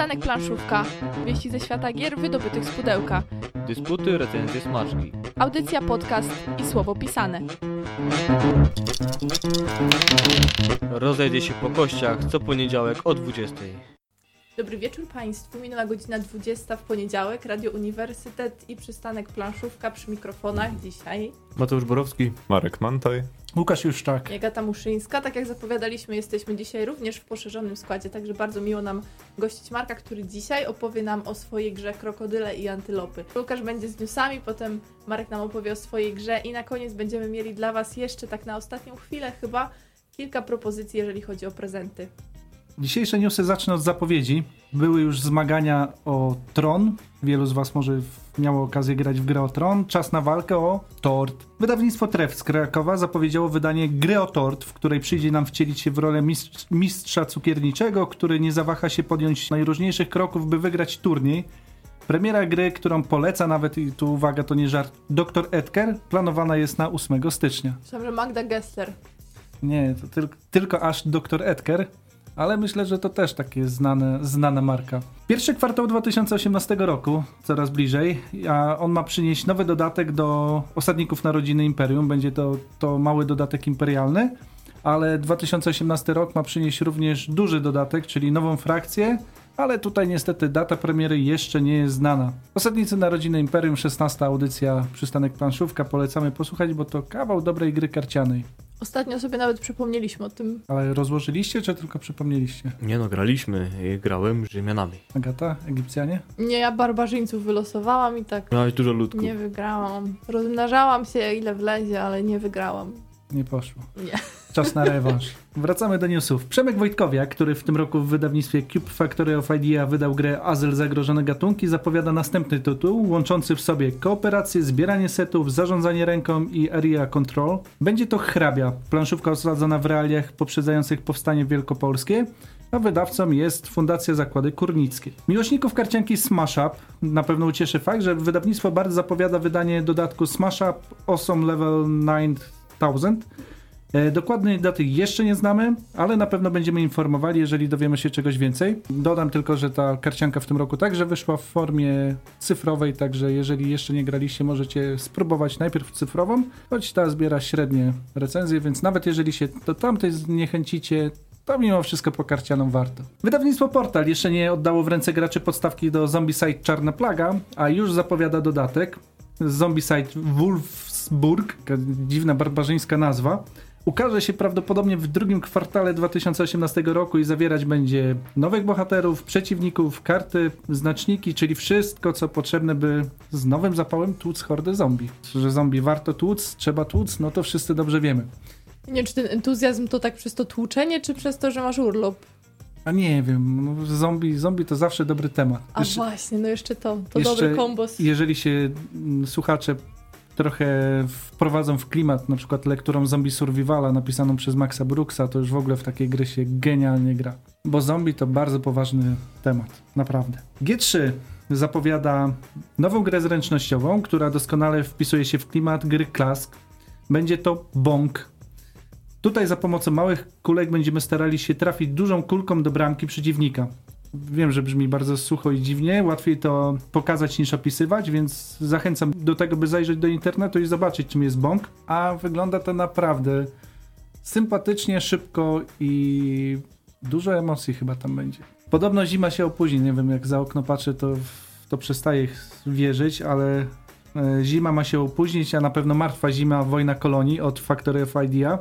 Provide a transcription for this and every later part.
Przystanek Planszówka. Wieści ze świata gier wydobytych z pudełka. Dysputy, recenzje, smaczki. Audycja, podcast i słowo pisane. Rozejdzie się po kościach co poniedziałek o 20. Dobry wieczór Państwu. Minęła godzina 20 w poniedziałek. Radio Uniwersytet i przystanek Planszówka przy mikrofonach dzisiaj. Mateusz Borowski. Marek Mantaj. Łukasz Juszczak. Jagata Muszyńska. Tak jak zapowiadaliśmy, jesteśmy dzisiaj również w poszerzonym składzie, także bardzo miło nam gościć Marka, który dzisiaj opowie nam o swojej grze Krokodyle i Antylopy. Łukasz będzie z newsami, potem Marek nam opowie o swojej grze i na koniec będziemy mieli dla Was jeszcze tak na ostatnią chwilę chyba kilka propozycji, jeżeli chodzi o prezenty. Dzisiejsze newsy zacznę od zapowiedzi. Były już zmagania o Tron. Wielu z Was może miało okazję grać w grę o Tron. Czas na walkę o tort. Wydawnictwo Tref z Krakowa zapowiedziało wydanie gry o tort, w której przyjdzie nam wcielić się w rolę mistrz, mistrza cukierniczego, który nie zawaha się podjąć najróżniejszych kroków, by wygrać turniej. Premiera gry, którą poleca nawet, i tu uwaga, to nie żart, Dr. Edgar, planowana jest na 8 stycznia. Myślałam, że Magda Gessler. Nie, to tyl tylko aż Dr. Edgar ale myślę, że to też takie znane, znana marka. Pierwszy kwartał 2018 roku, coraz bliżej, a on ma przynieść nowy dodatek do Osadników Narodziny Imperium. Będzie to, to mały dodatek imperialny, ale 2018 rok ma przynieść również duży dodatek, czyli nową frakcję, ale tutaj niestety data premiery jeszcze nie jest znana. Osadnicy Narodziny Imperium, 16 audycja Przystanek Planszówka, polecamy posłuchać, bo to kawał dobrej gry karcianej. Ostatnio sobie nawet przypomnieliśmy o tym. Ale rozłożyliście, czy tylko przypomnieliście? Nie no, graliśmy. Grałem Rzymianami. Agata, Egipcjanie? Nie, ja barbarzyńców wylosowałam i tak Miałeś dużo ludków. nie wygrałam. Rozmnażałam się ile wlezie, ale nie wygrałam. Nie poszło. Nie. Czas na rewanż. Wracamy do newsów. Przemek Wojtkowiak, który w tym roku w wydawnictwie Cube Factory of Idea wydał grę Azyl Zagrożone Gatunki, zapowiada następny tytuł, łączący w sobie kooperację, zbieranie setów, zarządzanie ręką i area control. Będzie to hrabia, planszówka osadzona w realiach poprzedzających powstanie wielkopolskie, a wydawcą jest Fundacja Zakłady Kurnickie. Miłośników karcianki Smash Up na pewno ucieszy fakt, że wydawnictwo bardzo zapowiada wydanie dodatku Smash Up Awesome Level 9 1000. E, dokładnej daty jeszcze nie znamy, ale na pewno będziemy informowali, jeżeli dowiemy się czegoś więcej. Dodam tylko, że ta karcianka w tym roku także wyszła w formie cyfrowej, także jeżeli jeszcze nie graliście, możecie spróbować najpierw cyfrową, choć ta zbiera średnie recenzje, więc nawet jeżeli się do tamtej zniechęcicie, to mimo wszystko po karcianom warto. Wydawnictwo Portal jeszcze nie oddało w ręce graczy podstawki do Zombicide Czarna Plaga, a już zapowiada dodatek. Zombicide Wolfsburg, dziwna barbarzyńska nazwa ukaże się prawdopodobnie w drugim kwartale 2018 roku i zawierać będzie nowych bohaterów, przeciwników, karty, znaczniki, czyli wszystko, co potrzebne, by z nowym zapałem tłuc hordę zombie. Że zombie warto tłuc, trzeba tłuc, no to wszyscy dobrze wiemy. Nie czy ten entuzjazm to tak przez to tłuczenie, czy przez to, że masz urlop? A nie wiem, no, zombie, zombie to zawsze dobry temat. A jeszcze, właśnie, no jeszcze to, to jeszcze, dobry kombos. Jeżeli się mm, słuchacze trochę wprowadzą w klimat, na przykład lekturą Zombie Survivala napisaną przez Maxa Brooksa, to już w ogóle w takiej gry się genialnie gra. Bo zombie to bardzo poważny temat, naprawdę. G3 zapowiada nową grę zręcznościową, która doskonale wpisuje się w klimat gry Klask. Będzie to Bong. Tutaj za pomocą małych kulek będziemy starali się trafić dużą kulką do bramki przeciwnika. Wiem, że brzmi bardzo sucho i dziwnie, łatwiej to pokazać niż opisywać, więc zachęcam do tego, by zajrzeć do internetu i zobaczyć, czym jest bąk. A wygląda to naprawdę sympatycznie, szybko i dużo emocji chyba tam będzie. Podobno zima się opóźni, nie wiem, jak za okno patrzę, to, to przestaję wierzyć, ale e, zima ma się opóźnić, a na pewno martwa zima Wojna Kolonii od Factory of Idea.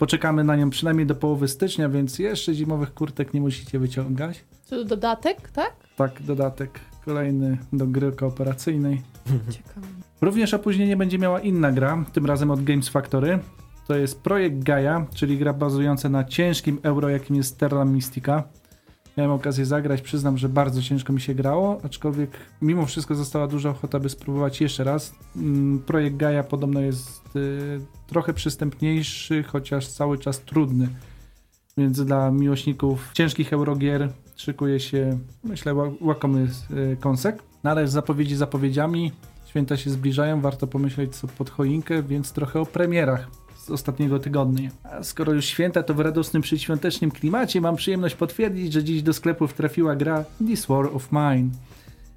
Poczekamy na nią przynajmniej do połowy stycznia, więc jeszcze zimowych kurtek nie musicie wyciągać. To dodatek, tak? Tak, dodatek kolejny do gry kooperacyjnej. Ciekawe. Również opóźnienie będzie miała inna gra, tym razem od Games Factory. To jest projekt Gaia, czyli gra bazująca na ciężkim euro, jakim jest Terra Mystica. Miałem okazję zagrać, przyznam, że bardzo ciężko mi się grało, aczkolwiek mimo wszystko została duża ochota, by spróbować jeszcze raz. Mm, projekt Gaia podobno jest y, trochę przystępniejszy, chociaż cały czas trudny. Więc dla miłośników ciężkich eurogier szykuje się, myślę, łakomy y, kąsek. No ale zapowiedzi zapowiedziami, święta się zbliżają, warto pomyśleć co pod choinkę, więc trochę o premierach. Ostatniego tygodnia. A skoro już święta, to w radosnym przedświątecznym klimacie mam przyjemność potwierdzić, że dziś do sklepów trafiła gra This War of Mine,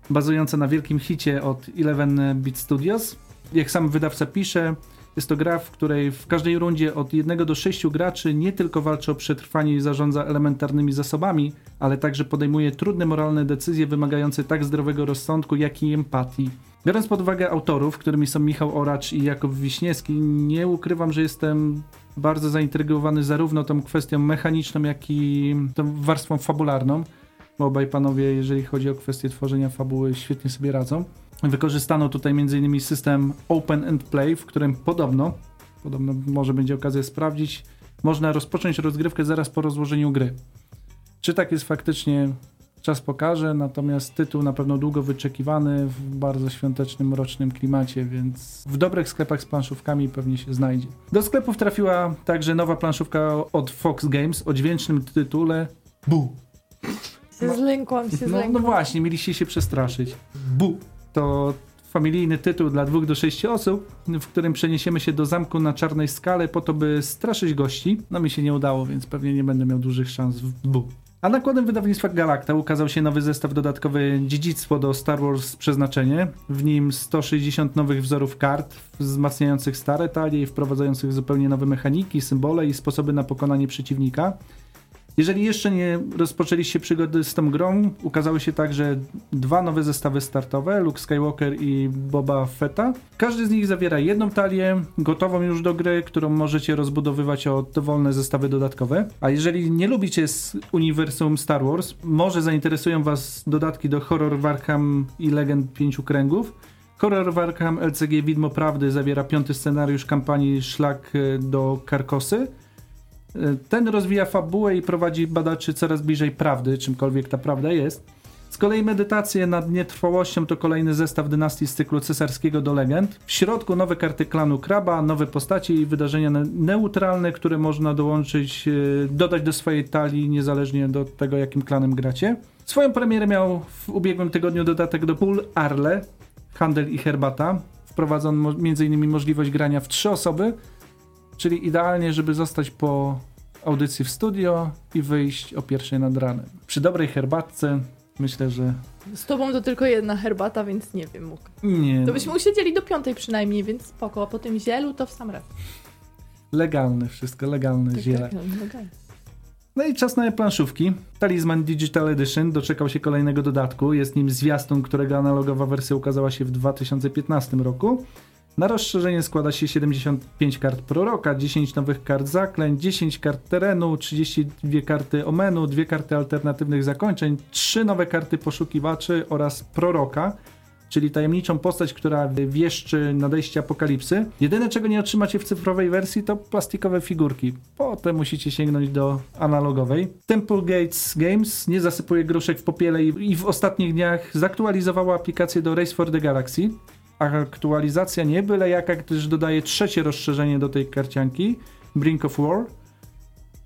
bazująca na wielkim hicie od 11-bit Studios. Jak sam wydawca pisze, jest to gra, w której w każdej rundzie od 1 do 6 graczy nie tylko walczy o przetrwanie i zarządza elementarnymi zasobami, ale także podejmuje trudne moralne decyzje wymagające tak zdrowego rozsądku, jak i empatii. Biorąc pod uwagę autorów, którymi są Michał Oracz i Jakub Wiśniewski, nie ukrywam, że jestem bardzo zaintrygowany zarówno tą kwestią mechaniczną, jak i tą warstwą fabularną, bo obaj panowie, jeżeli chodzi o kwestię tworzenia fabuły, świetnie sobie radzą. Wykorzystano tutaj m.in. system Open and Play, w którym podobno, podobno może będzie okazja sprawdzić, można rozpocząć rozgrywkę zaraz po rozłożeniu gry. Czy tak jest faktycznie, czas pokaże, natomiast tytuł na pewno długo wyczekiwany w bardzo świątecznym, mrocznym klimacie, więc w dobrych sklepach z planszówkami pewnie się znajdzie. Do sklepów trafiła także nowa planszówka od Fox Games o dźwięcznym tytule Bu. Się zlękłam, się No, zlękłam. no właśnie, mieliście się przestraszyć. Bu. To familijny tytuł dla dwóch do sześciu osób, w którym przeniesiemy się do zamku na czarnej skale po to, by straszyć gości. No mi się nie udało, więc pewnie nie będę miał dużych szans w Bu. A nakładem wydawnictwa Galacta ukazał się nowy zestaw dodatkowy Dziedzictwo do Star Wars Przeznaczenie. W nim 160 nowych wzorów kart, wzmacniających stare talie i wprowadzających zupełnie nowe mechaniki, symbole i sposoby na pokonanie przeciwnika. Jeżeli jeszcze nie rozpoczęliście przygody z tą grą, ukazały się także dwa nowe zestawy startowe, Luke Skywalker i Boba Fetta. Każdy z nich zawiera jedną talię, gotową już do gry, którą możecie rozbudowywać o dowolne zestawy dodatkowe. A jeżeli nie lubicie z uniwersum Star Wars, może zainteresują was dodatki do Horror Warham i Legend Pięciu Kręgów. Horror Warham LCG Widmo Prawdy zawiera piąty scenariusz kampanii Szlak do Karkosy. Ten rozwija fabułę i prowadzi badaczy coraz bliżej prawdy, czymkolwiek ta prawda jest. Z kolei medytacje nad nietrwałością to kolejny zestaw dynastii z cyklu cesarskiego do legend. W środku nowe karty klanu Kraba, nowe postacie i wydarzenia ne- neutralne, które można dołączyć, e, dodać do swojej talii, niezależnie do tego, jakim klanem gracie. Swoją premierę miał w ubiegłym tygodniu dodatek do Pool Arle, handel i herbata. Wprowadzono m.in. możliwość grania w trzy osoby, czyli idealnie, żeby zostać po audycji w studio i wyjść o pierwszej nad ranem. Przy dobrej herbatce myślę, że Z tobą to tylko jedna herbata, więc nie wiem, mógł. nie. To byśmy usiedzieli do piątej przynajmniej, więc spoko. A po tym zielu to w sam raz. Legalne wszystko, legalne ziele. Tak, no, no, tak. No i czas na planszówki. Talisman Digital Edition doczekał się kolejnego dodatku. Jest nim zwiastun, którego analogowa wersja ukazała się w 2015 roku. Na rozszerzenie składa się 75 kart proroka, 10 nowych kart zaklęć, 10 kart terenu, 32 karty omenu, 2 karty alternatywnych zakończeń, 3 nowe karty poszukiwaczy oraz proroka, czyli tajemniczą postać, która wieszczy nadejście apokalipsy. Jedyne, czego nie otrzymacie w cyfrowej wersji, to plastikowe figurki. Potem musicie sięgnąć do analogowej. Temple Gates Games nie zasypuje gruszek w popiele i, w ostatnich dniach zaktualizowała aplikację do Race for the Galaxy. Aktualizacja nie byle jaka, gdyż dodaje trzecie rozszerzenie do tej karcianki, Brink of War.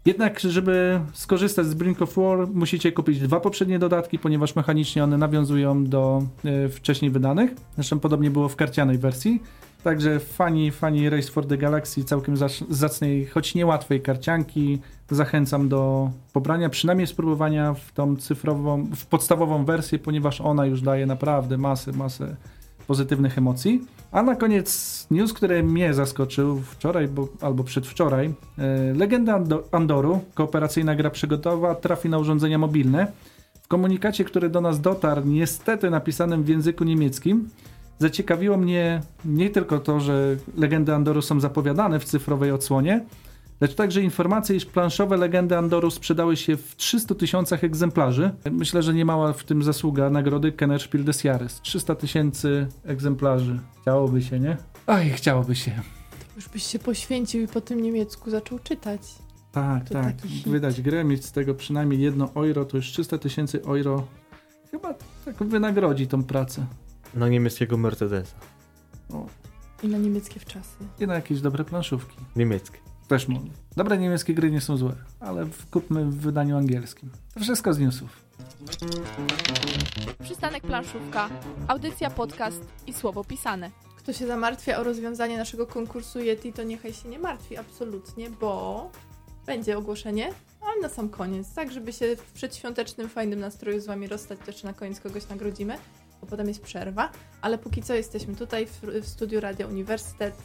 Jednak, żeby skorzystać z Brink of War, musicie kupić dwa poprzednie dodatki, ponieważ mechanicznie one nawiązują do e, wcześniej wydanych. Zresztą podobnie było w karcianej wersji. Także fani, fani Race for the Galaxy całkiem zacnej, choć niełatwej karcianki zachęcam do pobrania, przynajmniej spróbowania w tą cyfrową, w podstawową wersję, ponieważ ona już daje naprawdę masę, masę pozytywnych emocji. A na koniec news, który mnie zaskoczył wczoraj bo, albo przedwczoraj. E, Legenda Ando- Andoru, kooperacyjna gra przygotowa, trafi na urządzenia mobilne. W komunikacie, który do nas dotarł, niestety napisanym w języku niemieckim, zaciekawiło mnie nie tylko to, że legendy Andoru są zapowiadane w cyfrowej odsłonie, lecz także informacje, iż planszowe legendy Andoru sprzedały się w 300 tysiącach egzemplarzy. Myślę, że nie mała w tym zasługa nagrody Kennerspiel des Jahres. 300 tysięcy egzemplarzy. Chciałoby się, nie? Oj, chciałoby się. Już byś się poświęcił i po tym niemiecku zaczął czytać. Tak, To tak. Wydać grę, mieć z tego przynajmniej jedno euro, to już 300 tysięcy euro. Chyba tak wynagrodzi tą pracę. Na niemieckiego Mercedesa. O, I na niemieckie wczasy. I na jakieś dobre planszówki. Niemieckie. Też mogę. Dobre niemieckie gry nie są złe, ale kupmy w wydaniu angielskim. To wszystko z newsów. Przystanek planszówka, audycja, podcast i słowo pisane. Kto się zamartwia o rozwiązanie naszego konkursu Yeti, to niechaj się nie martwi, absolutnie, bo będzie ogłoszenie, ale na sam koniec, tak żeby się w przedświątecznym, fajnym nastroju z wami rozstać, to jeszcze na koniec kogoś nagrodzimy, bo potem jest przerwa, ale póki co jesteśmy tutaj w, w studiu Radia Uniwersytet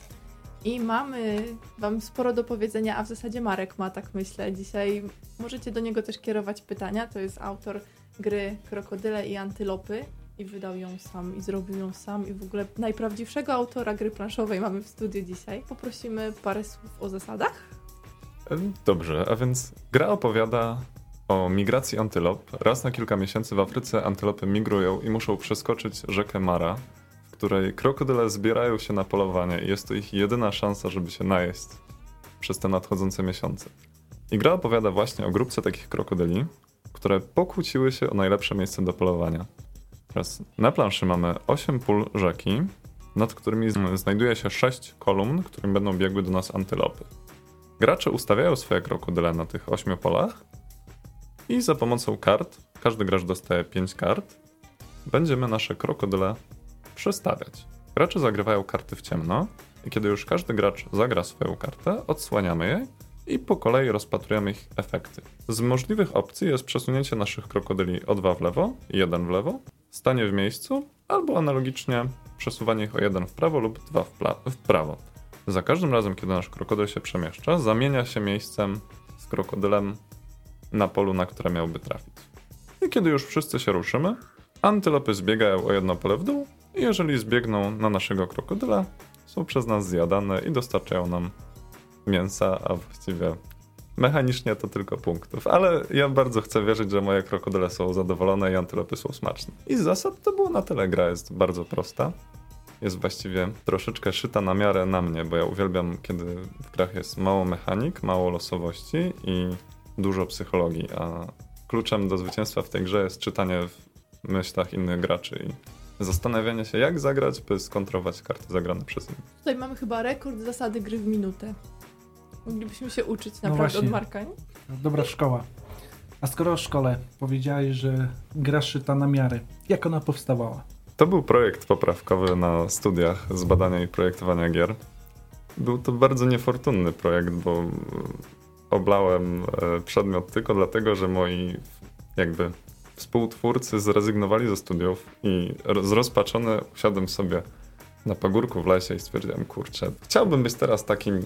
i mamy wam sporo do powiedzenia, a w zasadzie Marek ma, tak myślę, dzisiaj możecie do niego też kierować pytania, to jest autor gry Krokodyle i Antylopy i wydał ją sam i zrobił ją sam i w ogóle najprawdziwszego autora gry planszowej mamy w studiu dzisiaj. Poprosimy parę słów o zasadach. Dobrze, a więc gra opowiada o migracji antylop. Raz na kilka miesięcy w Afryce antylopy migrują i muszą przeskoczyć rzekę Mara, której krokodyle zbierają się na polowanie i jest to ich jedyna szansa, żeby się najeść przez te nadchodzące miesiące. I gra opowiada właśnie o grupce takich krokodyli, które pokłóciły się o najlepsze miejsce do polowania. Teraz na planszy mamy 8 pól rzeki, nad którymi znajduje się 6 kolumn, którym będą biegły do nas antylopy. Gracze ustawiają swoje krokodyle na tych 8 polach i za pomocą kart, każdy gracz dostaje 5 kart, będziemy nasze krokodyle przestawiać. Gracze zagrywają karty w ciemno i kiedy już każdy gracz zagra swoją kartę, odsłaniamy jej i po kolei rozpatrujemy ich efekty. Z możliwych opcji jest przesunięcie naszych krokodyli o dwa w lewo jeden w lewo, stanie w miejscu, albo analogicznie przesuwanie ich o jeden w prawo lub dwa w, w prawo. Za każdym razem, kiedy nasz krokodyl się przemieszcza, zamienia się miejscem z krokodylem na polu, na które miałby trafić. I kiedy już wszyscy się ruszymy, antylopy zbiegają o jedno pole w dół i jeżeli zbiegną na naszego krokodyla, są przez nas zjadane i dostarczają nam mięsa, a właściwie mechanicznie to tylko punktów. Ale ja bardzo chcę wierzyć, że moje krokodyle są zadowolone i antylopy są smaczne. I z zasad to było na tyle. Gra jest bardzo prosta. Jest właściwie troszeczkę szyta na miarę na mnie, bo ja uwielbiam, kiedy w grach jest mało mechanik, mało losowości i dużo psychologii, a kluczem do zwycięstwa w tej grze jest czytanie w myślach innych graczy i zastanawianie się, jak zagrać, by skontrować karty zagrane przez innych. Tutaj mamy chyba rekord zasady gry w minutę. Moglibyśmy się uczyć naprawdę no od Marka, nie? Dobra szkoła. A skoro o szkole powiedziałeś, że gra szyta na miarę, jak ona powstawała? To był projekt poprawkowy na studiach z badania i projektowania gier. Był to bardzo niefortunny projekt, bo oblałem e, przedmiot tylko dlatego, że moi jakby współtwórcy zrezygnowali ze studiów i zrozpaczony usiadłem sobie na pagórku w lesie i stwierdziłem, kurczę, chciałbym być teraz takim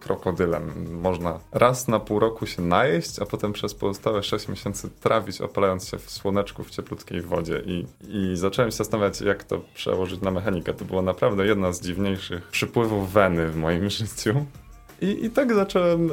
krokodylem. Można raz na pół roku się najeść, a potem przez pozostałe 6 miesięcy trawić, opalając się w słoneczku w cieplutkiej wodzie. I, I zacząłem się zastanawiać, jak to przełożyć na mechanikę. To była naprawdę jedna z dziwniejszych przypływów weny w moim życiu. I, i tak zacząłem y,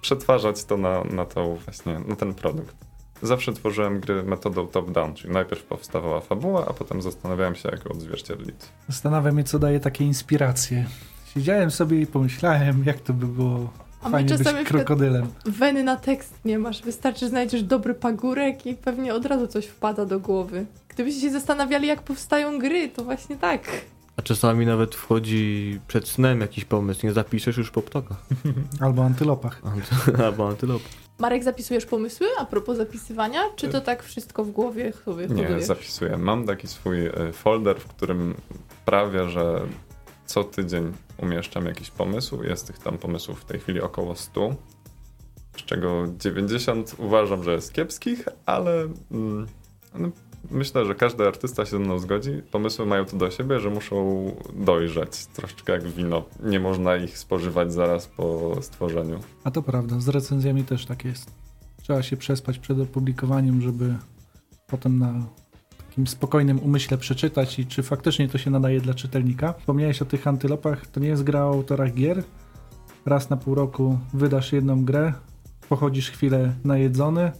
przetwarzać to na, na, to właśnie, na ten produkt. Zawsze tworzyłem gry metodą top-down, czyli najpierw powstawała fabuła, a potem zastanawiałem się, jak ją odzwierciedlić. Zastanawiam się, co daje takie inspiracje. Siedziałem sobie i pomyślałem, jak to by było a fajnie być krokodylem. Weny na tekst nie masz, wystarczy znajdziesz dobry pagórek i pewnie od razu coś wpada do głowy. Gdybyście się zastanawiali, jak powstają gry, to właśnie tak. A czasami nawet wchodzi przed snem jakiś pomysł, nie zapiszesz już po ptokach. Albo antylopach. Albo antylopach. Marek, zapisujesz pomysły a propos zapisywania, czy to tak wszystko w głowie sobie Nie, zapisuję. Mam taki swój e, folder, w którym prawie, że co tydzień umieszczam jakiś pomysł. Jest tych tam pomysłów w tej chwili około 100, z czego 90 uważam, że jest kiepskich, ale mm, no, myślę, że każdy artysta się ze mną zgodzi. Pomysły mają to do siebie, że muszą dojrzeć. Troszeczkę jak wino. Nie można ich spożywać zaraz po stworzeniu. A to prawda, z recenzjami też tak jest. Trzeba się przespać przed opublikowaniem, żeby potem na takim spokojnym umyśle przeczytać i czy faktycznie to się nadaje dla czytelnika. Wspomniałeś o tych antylopach, to nie jest gra o autorach gier. Raz na pół roku wydasz jedną grę, pochodzisz chwilę najedzony,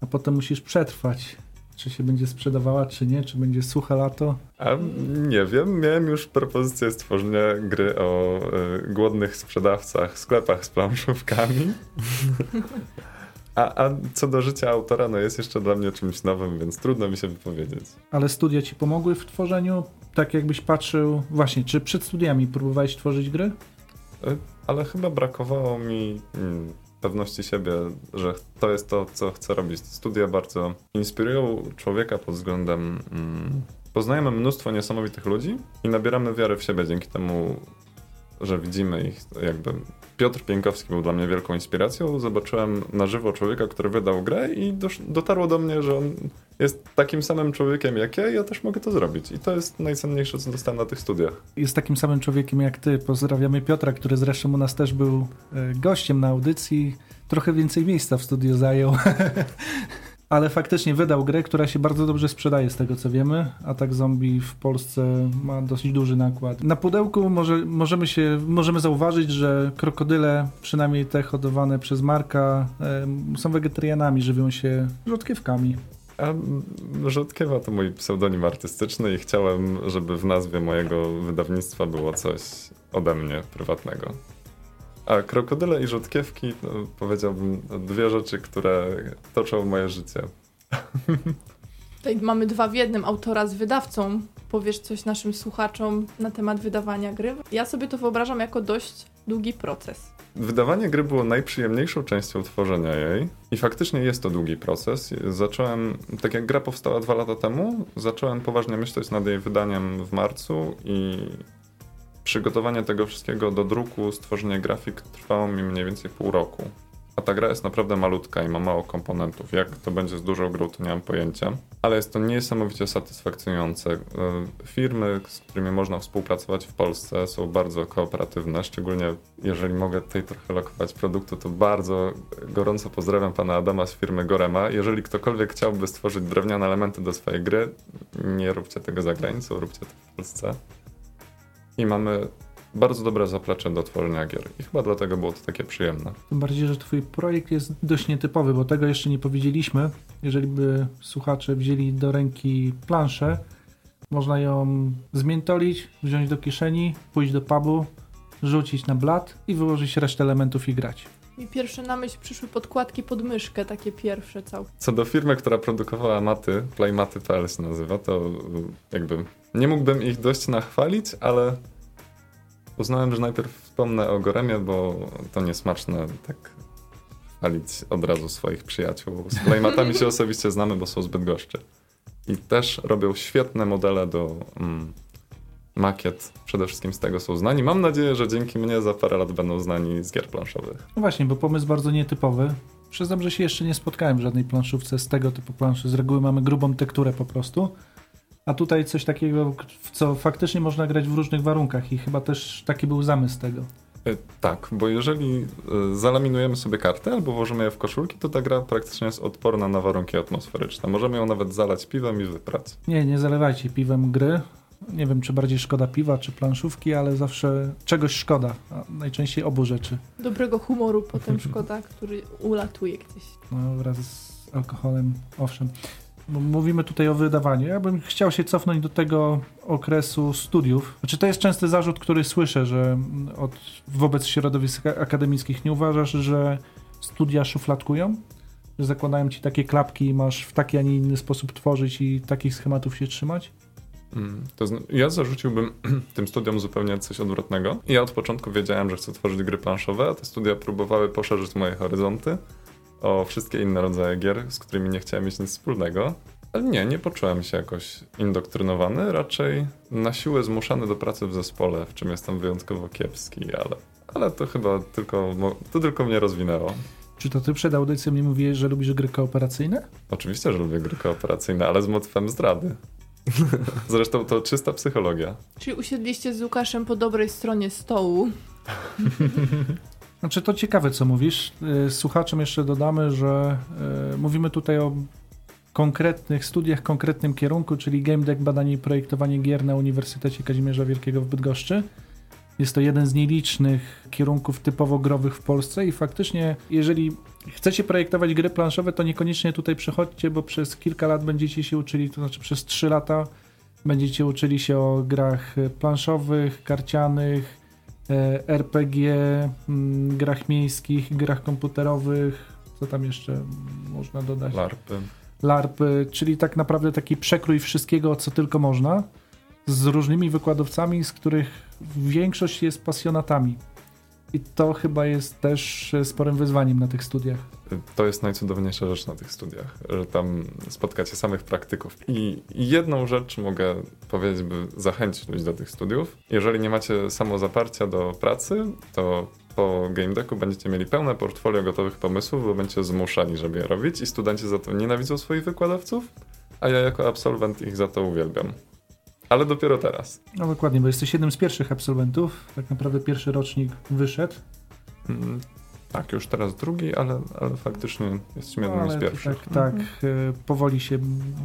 a potem musisz przetrwać. Czy się będzie sprzedawała, czy nie, czy będzie suche lato? A nie wiem, miałem już propozycję stworzenia gry o y, głodnych sprzedawcach, sklepach z planszówkami. A, a co do życia autora, no jest jeszcze dla mnie czymś nowym, więc trudno mi się wypowiedzieć. Ale studia ci pomogły w tworzeniu? Tak jakbyś patrzył, właśnie, czy przed studiami próbowałeś tworzyć gry? E, ale chyba brakowało mi hmm, pewności siebie, że to jest to, co chcę robić. Studia bardzo inspirują człowieka pod względem hmm, poznajemy mnóstwo niesamowitych ludzi i nabieramy wiary w siebie dzięki temu, że widzimy ich jakby. Piotr Pienkowski był dla mnie wielką inspiracją. Zobaczyłem na żywo człowieka, który wydał grę i dotarło do mnie, że on jest takim samym człowiekiem jak ja ja też mogę to zrobić. I to jest najcenniejsze, co dostałem na tych studiach. Jest takim samym człowiekiem jak ty. Pozdrawiamy Piotra, który zresztą u nas też był e, gościem na audycji. Trochę więcej miejsca w studiu zajął. Ale faktycznie wydał grę, która się bardzo dobrze sprzedaje z tego co wiemy. Atak Zombie w Polsce ma dosyć duży nakład. Na pudełku może, możemy, się, możemy zauważyć, że krokodyle, przynajmniej te hodowane przez Marka, e, są wegetarianami, żywią się rzodkiewkami. A Rzodkiewa to mój pseudonim artystyczny i chciałem, żeby w nazwie mojego wydawnictwa było coś ode mnie prywatnego. A krokodyle i rzodkiewki to powiedziałbym dwie rzeczy, które toczą moje życie. Tutaj mamy dwa w jednym, autora z wydawcą. Powiesz coś naszym słuchaczom na temat wydawania gry? Ja sobie to wyobrażam jako dość długi proces. Wydawanie gry było najprzyjemniejszą częścią tworzenia jej i faktycznie jest to długi proces. Zacząłem, tak jak gra powstała dwa lata temu, zacząłem poważnie myśleć nad jej wydaniem w marcu i przygotowanie tego wszystkiego do druku, stworzenie grafik trwało mi mniej więcej pół roku. A ta gra jest naprawdę malutka i ma mało komponentów. Jak to będzie z dużą grą, to nie mam pojęcia. Ale jest to niesamowicie satysfakcjonujące. E, Firmy, z którymi można współpracować w Polsce są bardzo kooperatywne, szczególnie jeżeli mogę tutaj trochę lokować produktu, to bardzo gorąco pozdrawiam pana Adama z firmy Gorema. Jeżeli ktokolwiek chciałby stworzyć drewniane elementy do swojej gry, nie róbcie tego za granicą, róbcie to w Polsce. I mamy bardzo dobre zaplecze do tworzenia gier. I chyba dlatego było to takie przyjemne. Tym bardziej, że twój projekt jest dość nietypowy, bo tego jeszcze nie powiedzieliśmy. Jeżeli by słuchacze wzięli do ręki planszę, można ją zmiętolić, wziąć do kieszeni, pójść do pubu, rzucić na blat i wyłożyć resztę elementów i grać. Mi pierwsze na myśl przyszły podkładki pod myszkę, takie pierwsze całkiem. Co do firmy, która produkowała maty, playmaty.pl się nazywa, to jakby nie mógłbym ich dość nachwalić, ale uznałem, że najpierw wspomnę o Goremie, bo to niesmaczne tak chwalić od razu swoich przyjaciół. Z playmatami się osobiście znamy, bo są zbyt goszczy. I też robią świetne modele do mm, makiet. Przede wszystkim z tego są znani. Mam nadzieję, że dzięki mnie za parę lat będą znani z gier planszowych. No właśnie, bo pomysł bardzo nietypowy. Przyznam, że się jeszcze nie spotkałem w żadnej planszówce z tego typu planszy. Z reguły mamy grubą tekturę po prostu. A tutaj coś takiego, w co faktycznie można grać w różnych warunkach i chyba też taki był zamysł tego. Y, Tak, bo jeżeli y, zalaminujemy sobie kartę albo włożymy je w koszulki, to ta gra praktycznie jest odporna na warunki atmosferyczne. Możemy ją nawet zalać piwem i wyprać. Nie, nie zalewajcie piwem gry. Nie wiem, czy bardziej szkoda piwa, czy planszówki, ale zawsze czegoś szkoda. A najczęściej obu rzeczy. Dobrego humoru potem szkoda, który ulatuje gdzieś. No, wraz z alkoholem, owszem. Mówimy tutaj o wydawaniu. Ja bym chciał się cofnąć do tego okresu studiów. Znaczy, to jest częsty zarzut, który słyszę, że od, wobec środowisk akademickich nie uważasz, że studia szufladkują? Że zakładają ci takie klapki i masz w taki, a nie inny sposób tworzyć i takich schematów się trzymać? Mm, To ja zarzuciłbym tym studiom zupełnie coś odwrotnego. Ja od początku wiedziałem, że chcę tworzyć gry planszowe, a te studia próbowały poszerzyć moje horyzonty o wszystkie inne rodzaje gier, z którymi nie chciałem mieć nic wspólnego. Ale nie, nie poczułem się jakoś indoktrynowany, raczej na siłę zmuszany do pracy w zespole, w czym jestem wyjątkowo kiepski, ale, ale to chyba tylko, to tylko mnie rozwinęło. Czy to ty przed audycją mi mówiłeś, że lubisz gry kooperacyjne? Oczywiście, że lubię gry kooperacyjne, ale z motywem zdrady. Zresztą to czysta psychologia. Czyli usiedliście z Łukaszem po dobrej stronie stołu. Znaczy to ciekawe, co mówisz. Y, Słuchaczom jeszcze dodamy, że y, mówimy tutaj o konkretnych studiach, konkretnym kierunku, czyli Game Deck, badanie i projektowanie gier na Uniwersytecie Kazimierza Wielkiego w Bydgoszczy. Jest to jeden z nielicznych kierunków typowo growych w Polsce i faktycznie, jeżeli chcecie projektować gry planszowe, to niekoniecznie tutaj przychodźcie, bo przez kilka lat będziecie się uczyli, to znaczy przez 3 lata będziecie uczyli się o grach planszowych, karcianych, RPG, mm, grach miejskich, grach komputerowych, co tam jeszcze można dodać? LARPy. LARPy, czyli tak naprawdę taki przekrój wszystkiego, co tylko można, z różnymi wykładowcami, z których większość jest pasjonatami. I to chyba jest też e, sporym wyzwaniem na tych studiach. To jest najcudowniejsza rzecz na tych studiach, że tam spotkacie samych praktyków. I jedną rzecz mogę powiedzieć, by zachęcić ludzi do tych studiów. Jeżeli nie macie samozaparcia do pracy, to po game decku będziecie mieli pełne portfolio gotowych pomysłów, bo będziecie zmuszani, żeby je robić i studenci za to nienawidzą swoich wykładowców, a ja jako absolwent ich za to uwielbiam. Ale dopiero teraz. No dokładnie, bo jesteś jednym z pierwszych absolwentów. Tak naprawdę pierwszy rocznik wyszedł. Mm, tak, już teraz drugi, ale, ale faktycznie jesteśmy No, jednym z ale pierwszych. Tak, tak e, powoli się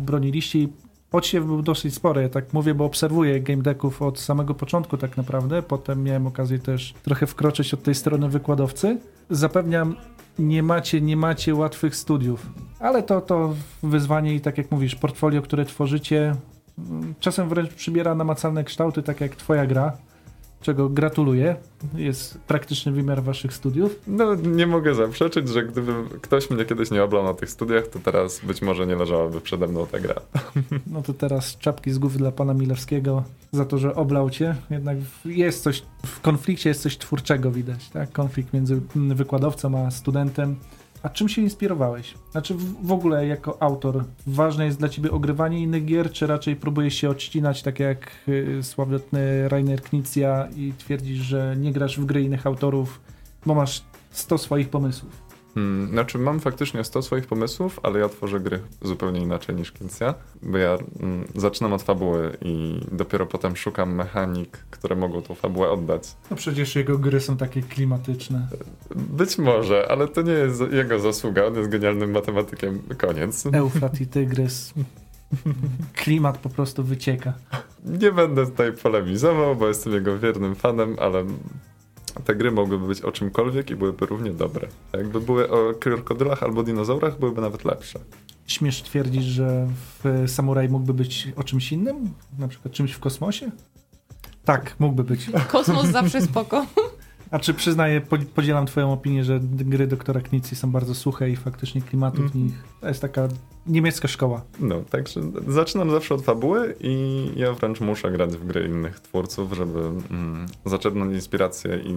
broniliście i podsiew był dosyć spory. Ja tak mówię, bo obserwuję game decków od samego początku tak naprawdę. Potem miałem okazję też trochę wkroczyć od tej strony wykładowcy. Zapewniam, nie macie, nie macie łatwych studiów. Ale to, to wyzwanie i tak jak mówisz, portfolio, które tworzycie, mm, czasem wręcz przybiera namacalne kształty, tak jak twoja gra, czego gratuluję. Jest praktyczny wymiar waszych studiów. No, nie mogę zaprzeczyć, że gdyby ktoś mnie kiedyś nie oblał na tych studiach, to teraz być może nie leżałaby przede mną ta gra. No to teraz czapki z głów dla pana Milewskiego za to, że oblał cię. Jednak jest coś, w konflikcie jest coś twórczego widać, tak? Konflikt między wykładowcą a studentem. A czym się inspirowałeś? Znaczy w ogóle jako autor ważne jest dla ciebie ogrywanie innych gier, czy raczej próbujesz się odcinać tak jak y, sławetny Rainer Knizia i twierdzisz, że nie grasz w gry innych autorów, bo masz 100 swoich pomysłów? Hmm, znaczy, mam faktycznie 100 swoich pomysłów, ale ja tworzę gry zupełnie inaczej niż Kincja, bo ja mm, zaczynam od fabuły i dopiero potem szukam mechanik, które mogą tą fabułę oddać. No przecież jego gry są takie klimatyczne. Być może, ale to nie jest jego zasługa, on jest genialnym matematykiem. Koniec. Eufrat i Tygrys. Klimat po prostu wycieka. Nie będę tutaj polemizował, bo jestem jego wiernym fanem, ale te gry mogłyby być o czymkolwiek i byłyby równie dobre. Jakby były o krokodylach albo dinozaurach, byłyby nawet lepsze. Śmiesz twierdzić, że w Samuraj mógłby być o czymś innym? Na przykład czymś w kosmosie? Tak, mógłby być. Kosmos zawsze spoko. A czy przyznaję, po- podzielam twoją opinię, że gry doktora Knicji są bardzo suche i faktycznie klimatu w Mhm. nich to jest taka niemiecka szkoła. No, także zaczynam zawsze od fabuły i ja wręcz muszę grać w gry innych twórców, żeby mm, zaczerpnąć inspirację i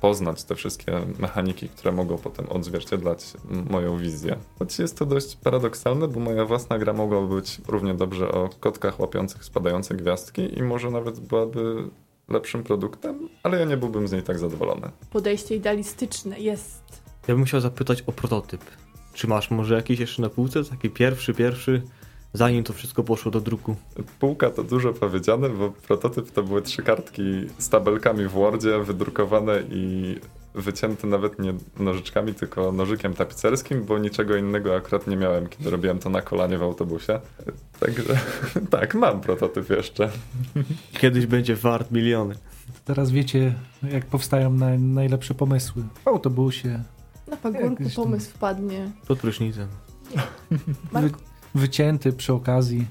poznać te wszystkie mechaniki, które mogą potem odzwierciedlać mm, moją wizję. Choć jest to dość paradoksalne, bo moja własna gra mogłaby być równie dobrze o kotkach łapiących spadające gwiazdki i może nawet byłaby lepszym produktem, ale ja nie byłbym z niej tak zadowolony. Podejście idealistyczne jest. Ja bym chciał zapytać o prototyp. Czy masz może jakiś jeszcze na półce? Taki pierwszy, pierwszy, zanim to wszystko poszło do druku. Półka to dużo powiedziane, bo prototyp to były trzy kartki z tabelkami w Wordzie, wydrukowane i wycięte nawet nie nożyczkami, tylko nożykiem tapicerskim, bo niczego innego akurat nie miałem, kiedy robiłem to na kolanie w autobusie. Także tak, mam prototyp jeszcze. Kiedyś będzie wart miliony. Teraz wiecie, jak powstają na, najlepsze pomysły. W autobusie, Na pagórku pomysł wpadnie. Pod prysznicem. Marku, wycięty przy okazji.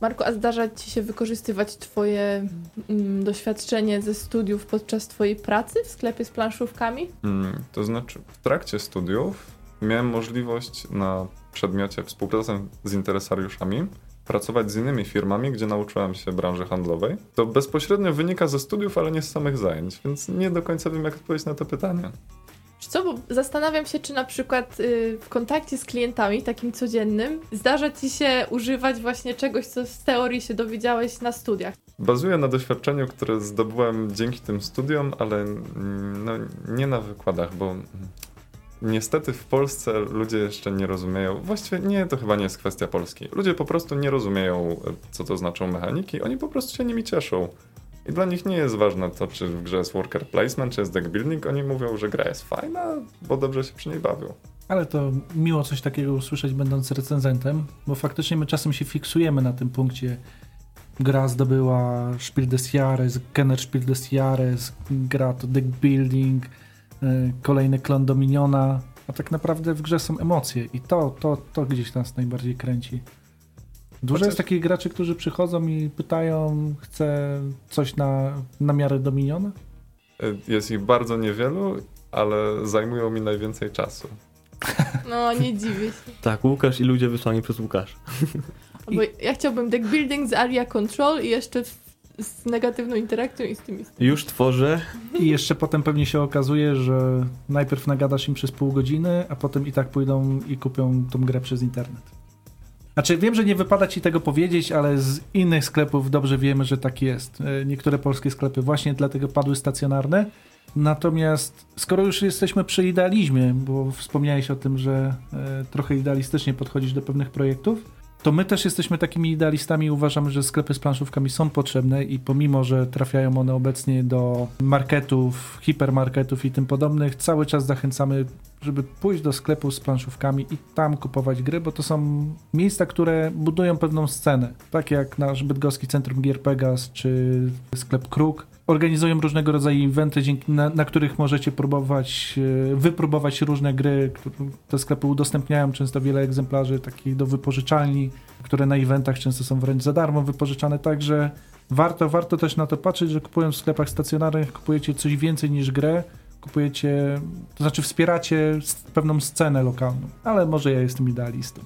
Marku, a zdarza ci się wykorzystywać twoje mm, doświadczenie ze studiów podczas twojej pracy w sklepie z planszówkami? Mm, to znaczy, w trakcie studiów miałem możliwość na przedmiocie współpracy z interesariuszami pracować z innymi firmami, gdzie nauczyłem się branży handlowej. To bezpośrednio wynika ze studiów, ale nie z samych zajęć, więc nie do końca wiem, jak odpowiedzieć na to pytanie. Co, bo zastanawiam się, czy na przykład y, w kontakcie z klientami, takim codziennym, zdarza ci się używać właśnie czegoś, co z teorii się dowiedziałeś na studiach. Bazuję na doświadczeniu, które zdobyłem dzięki tym studiom, ale mm, no, nie na wykładach, bo mm, niestety w Polsce ludzie jeszcze nie rozumieją. Właściwie nie, to chyba nie jest kwestia Polski. Ludzie po prostu nie rozumieją, co to znaczą mechaniki, oni po prostu się nimi cieszą. I dla nich nie jest ważne to, czy w grze jest worker placement, czy jest deck building. Oni mówią, że gra jest fajna, bo dobrze się przy niej bawią. Ale to miło coś takiego usłyszeć, będąc recenzentem, bo faktycznie my czasem się fiksujemy na tym punkcie. Gra zdobyła Spiel des Jahres, Kenner Spiel des Jahres, gra to deck building, y, kolejny klon Dominiona, a tak naprawdę w grze są emocje i to, to, to gdzieś nas najbardziej kręci. Dużo Chociaż- jest takich graczy, którzy przychodzą i pytają, chce coś na, na miarę Dominiona? E, Jest ich bardzo niewielu, ale zajmują mi najwięcej czasu. No, nie dziwię się. Tak, Łukasz i ludzie wysłani przez Łukasza. Bo ja chciałbym deck building z area control i jeszcze z negatywną interakcją i z tym i z tym. Już tworzę. I jeszcze potem pewnie się okazuje, że najpierw nagadasz im przez pół godziny, a potem i tak pójdą i kupią tą grę przez internet. Znaczy, wiem, że nie wypada ci tego powiedzieć, ale z innych sklepów dobrze wiemy, że tak jest. E, Niektóre polskie sklepy właśnie dlatego padły stacjonarne. Natomiast skoro już jesteśmy przy idealizmie, bo wspomniałeś o tym, że e, trochę idealistycznie podchodzisz do pewnych projektów, to my też jesteśmy takimi idealistami i uważamy, że sklepy z planszówkami są potrzebne i pomimo, że trafiają one obecnie do marketów, hipermarketów i tym podobnych, cały czas zachęcamy, żeby pójść do sklepu z planszówkami i tam kupować gry, bo to są miejsca, które budują pewną scenę. Tak jak nasz bydgoski Centrum Gier Pegas czy sklep Kruk. Organizują różnego rodzaju eventy, dzięki, na, na których możecie próbować, e, wypróbować różne gry. Te sklepy udostępniają często wiele egzemplarzy takich do wypożyczalni, które na eventach często są wręcz za darmo wypożyczane, także warto, warto też na to patrzeć, że kupując w sklepach stacjonarnych kupujecie coś więcej niż grę, kupujecie, to znaczy wspieracie pewną scenę lokalną, ale może ja jestem idealistą.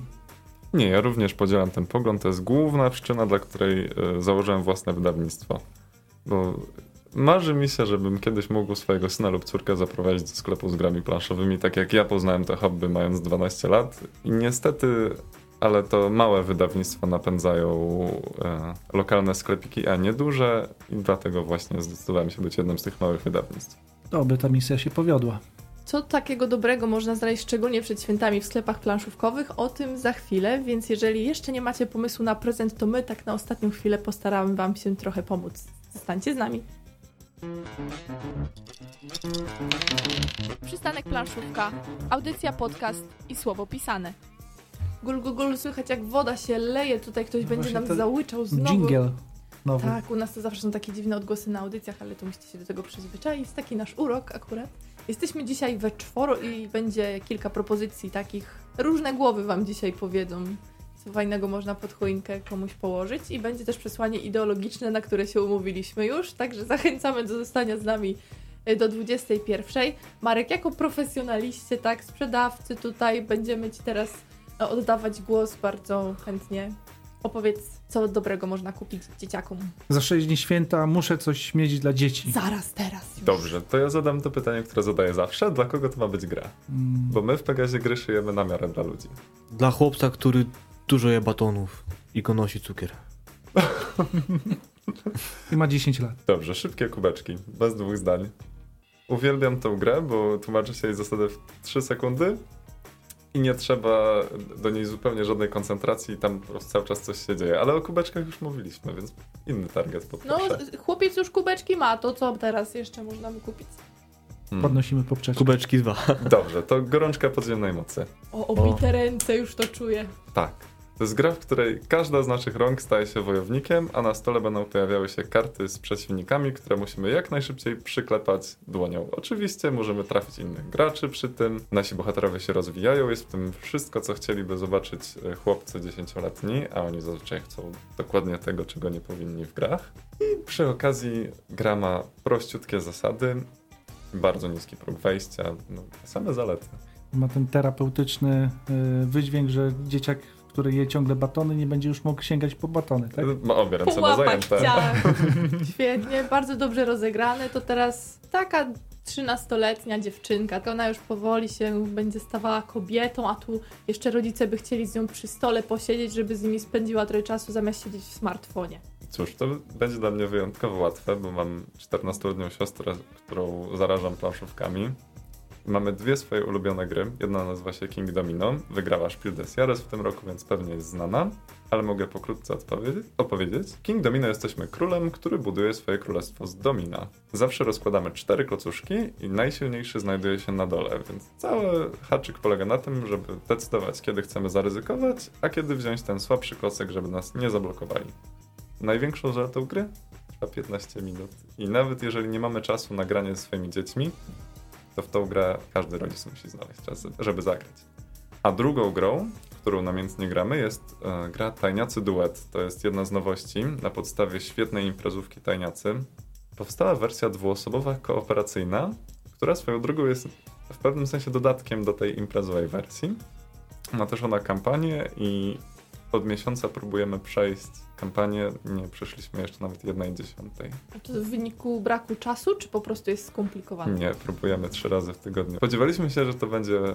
Nie, ja również podzielam ten pogląd. To jest główna przyczyna, dla której e, założyłem własne wydawnictwo. Bo marzy mi się, żebym kiedyś mógł swojego syna lub córkę zaprowadzić do sklepu z grami planszowymi, tak jak ja poznałem to hobby mając 12 lat. I niestety, ale to małe wydawnictwa napędzają e, lokalne sklepiki, a nie duże i dlatego właśnie zdecydowałem się być jednym z tych małych wydawnictw. To by ta misja się powiodła. Co takiego dobrego można znaleźć szczególnie przed świętami w sklepach planszówkowych? O tym za chwilę, więc jeżeli jeszcze nie macie pomysłu na prezent, to my tak na ostatnią chwilę postaramy Wam się trochę pomóc. Zostańcie z nami. Przystanek planszówka, audycja, podcast i słowo pisane. Gul, gul, gul, słychać jak woda się leje, tutaj ktoś będzie Właśnie nam załyczał znowu. Jingle nowy. Tak, u nas to zawsze są takie dziwne odgłosy na audycjach, ale to musicie się do tego przyzwyczaić. Jest taki nasz urok akurat. Jesteśmy dzisiaj we czworo i będzie kilka propozycji takich. Różne głowy wam dzisiaj powiedzą, fajnego można pod choinkę komuś położyć i będzie też przesłanie ideologiczne, na które się umówiliśmy już, także zachęcamy do zostania z nami y, do 21. Marek, jako profesjonaliście, tak, sprzedawcy tutaj, będziemy Ci teraz e, oddawać głos bardzo chętnie. Opowiedz, co dobrego można kupić dzieciakom. Za 6 dni święta muszę coś mieć dla dzieci. Zaraz, teraz. Już. Dobrze, to ja zadam to pytanie, które zadaję zawsze. Dla kogo to ma być gra? Mm, Bo my w Pegazie gry szyjemy na miarę dla ludzi. Dla chłopca, który dużo je batonów i go nosi cukier. I ma 10 lat. Dobrze, szybkie kubeczki, bez dwóch zdań. Uwielbiam tę grę, bo tłumaczy się jej zasadę w 3 sekundy i nie trzeba do niej zupełnie żadnej koncentracji, tam po prostu cały czas coś się dzieje. Ale o kubeczkach już mówiliśmy, więc inny target No, poproszę. chłopiec już kubeczki ma, to co teraz jeszcze można mu kupić? Hmm. Podnosimy poprzeczkę. Kubeczki dwa. Dobrze, to gorączka podziemnej mocy. O, obite ręce, już to czuję. Tak. To jest gra, w której każda z naszych rąk staje się wojownikiem, a na stole będą pojawiały się karty z przeciwnikami, które musimy jak najszybciej przyklepać dłonią. Oczywiście możemy trafić innych graczy przy tym. Nasi bohaterowie się rozwijają, jest w tym wszystko, co chcieliby zobaczyć e, chłopcy dziesięcioletni, a oni zazwyczaj chcą dokładnie tego, czego nie powinni w grach. I przy okazji gra ma prościutkie zasady, bardzo niski próg wejścia, no, same zalety. Ma ten terapeutyczny y, wydźwięk, że dzieciak, który je ciągle batony, nie będzie już mógł sięać po batony, tak? Ma obie ręce Połapać zajęte. chciałem. Świetnie, bardzo dobrze rozegrane. To teraz taka 13-letnia dziewczynka, to ona już powoli się będzie stawała kobietą, a tu jeszcze rodzice by chcieli z nią przy stole posiedzieć, żeby z nimi spędziła trochę czasu zamiast siedzieć w smartfonie. Cóż, to będzie dla mnie wyjątkowo łatwe, bo mam 14-letnią siostrę, którą zarażam planszówkami. Mamy dwie swoje ulubione gry. Jedna nazywa się King Domino. Wygrała Spiel des Jahres w tym roku, więc pewnie jest znana. Ale mogę pokrótce opowiedzieć. King Domino jesteśmy królem, który buduje swoje królestwo z domina. Zawsze rozkładamy cztery klocuszki i najsilniejszy znajduje się na dole, więc cały haczyk polega na tym, żeby decydować, kiedy chcemy zaryzykować, a kiedy wziąć ten słabszy klocek, żeby nas nie zablokowali. Największą zaletą gry trwa 15 minut. I nawet jeżeli nie mamy czasu na granie ze swoimi dziećmi, to w tą grę każdy rodzic musi znaleźć czas, żeby zagrać. A drugą grą, którą namiętnie gramy, jest e, gra Tajniacy Duet. To jest jedna z nowości na podstawie świetnej imprezówki Tajniacy. Powstała wersja dwuosobowa kooperacyjna, która swoją drogą jest w pewnym sensie dodatkiem do tej imprezowej wersji. Ma też ona kampanię i od miesiąca próbujemy przejść kampanię, nie przeszliśmy jeszcze nawet jednej dziesiątej. A to w wyniku braku czasu, czy po prostu jest skomplikowane? Nie, próbujemy trzy razy w tygodniu. Spodziewaliśmy się, że to będzie e,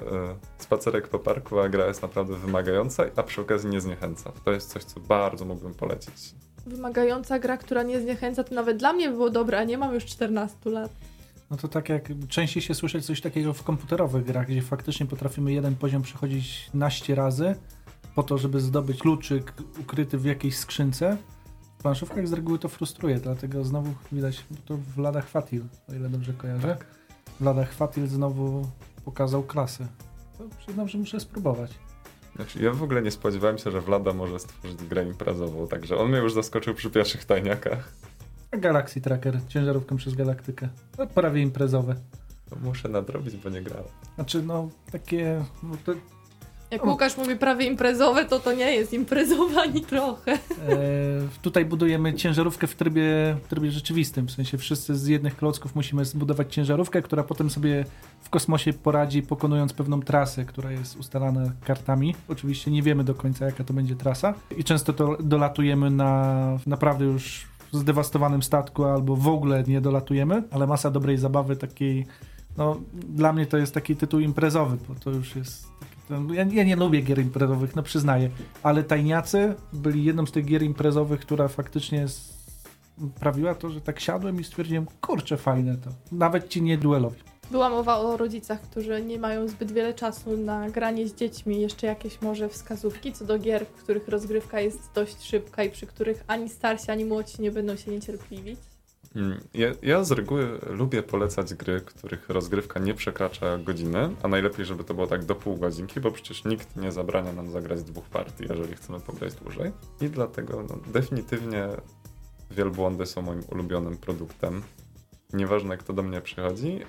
spacerek po parku, a gra jest naprawdę wymagająca, a przy okazji nie zniechęca. To jest coś, co bardzo mógłbym polecić. Wymagająca gra, która nie zniechęca, to nawet dla mnie było dobre, a nie mam już 14 lat. No to tak jak częściej się słyszy coś takiego w komputerowych grach, gdzie faktycznie potrafimy jeden poziom przechodzić naście razy po to, żeby zdobyć kluczyk ukryty w jakiejś skrzynce. W planszówkach z reguły to frustruje, dlatego znowu widać to w ladach Fatil, o ile dobrze kojarzę. Tak. W ladach Fatil znowu pokazał klasę. To przyznam, że muszę spróbować. Znaczy, ja w ogóle nie spodziewałem się, że Vlada może stworzyć grę imprezową, także on mnie już zaskoczył przy pierwszych tajniakach. Galaxy Tracker, ciężarówką przez galaktykę. To prawie imprezowe. To muszę nadrobić, bo nie grałem. Znaczy, no takie. No, Jak. Łukasz mówi prawie imprezowe, to to nie jest imprezowe ani trochę. E, tutaj budujemy ciężarówkę w trybie, w trybie rzeczywistym. W sensie wszyscy z jednych klocków musimy zbudować ciężarówkę, która potem sobie w kosmosie poradzi, pokonując pewną trasę, która jest ustalana kartami. Oczywiście nie wiemy do końca, jaka to będzie trasa. I często to dolatujemy na naprawdę już zdewastowanym statku, albo w ogóle nie dolatujemy, ale masa dobrej zabawy takiej. No, dla mnie to jest taki tytuł imprezowy, bo to już jest. To, ja, ja nie lubię gier imprezowych, no przyznaję ale Tajniacy byli jedną z tych gier imprezowych, która faktycznie sprawiła to, że tak siadłem i stwierdziłem, kurczę, fajne to. Nawet ci nie duelowi. Była mowa o rodzicach, którzy nie mają zbyt wiele czasu na granie z dziećmi. Jeszcze jakieś może wskazówki co do gier, w których rozgrywka jest dość szybka i przy których ani starsi, ani młodsi nie będą się niecierpliwić. Mm, Ja, ja z reguły lubię polecać gry, których rozgrywka nie przekracza godziny, a najlepiej, żeby to było tak do pół godzinki, bo przecież nikt nie zabrania nam zagrać dwóch partii, jeżeli chcemy pograć dłużej. I dlatego no, definitywnie wielbłądy są moim ulubionym produktem. Nieważne kto do mnie przychodzi,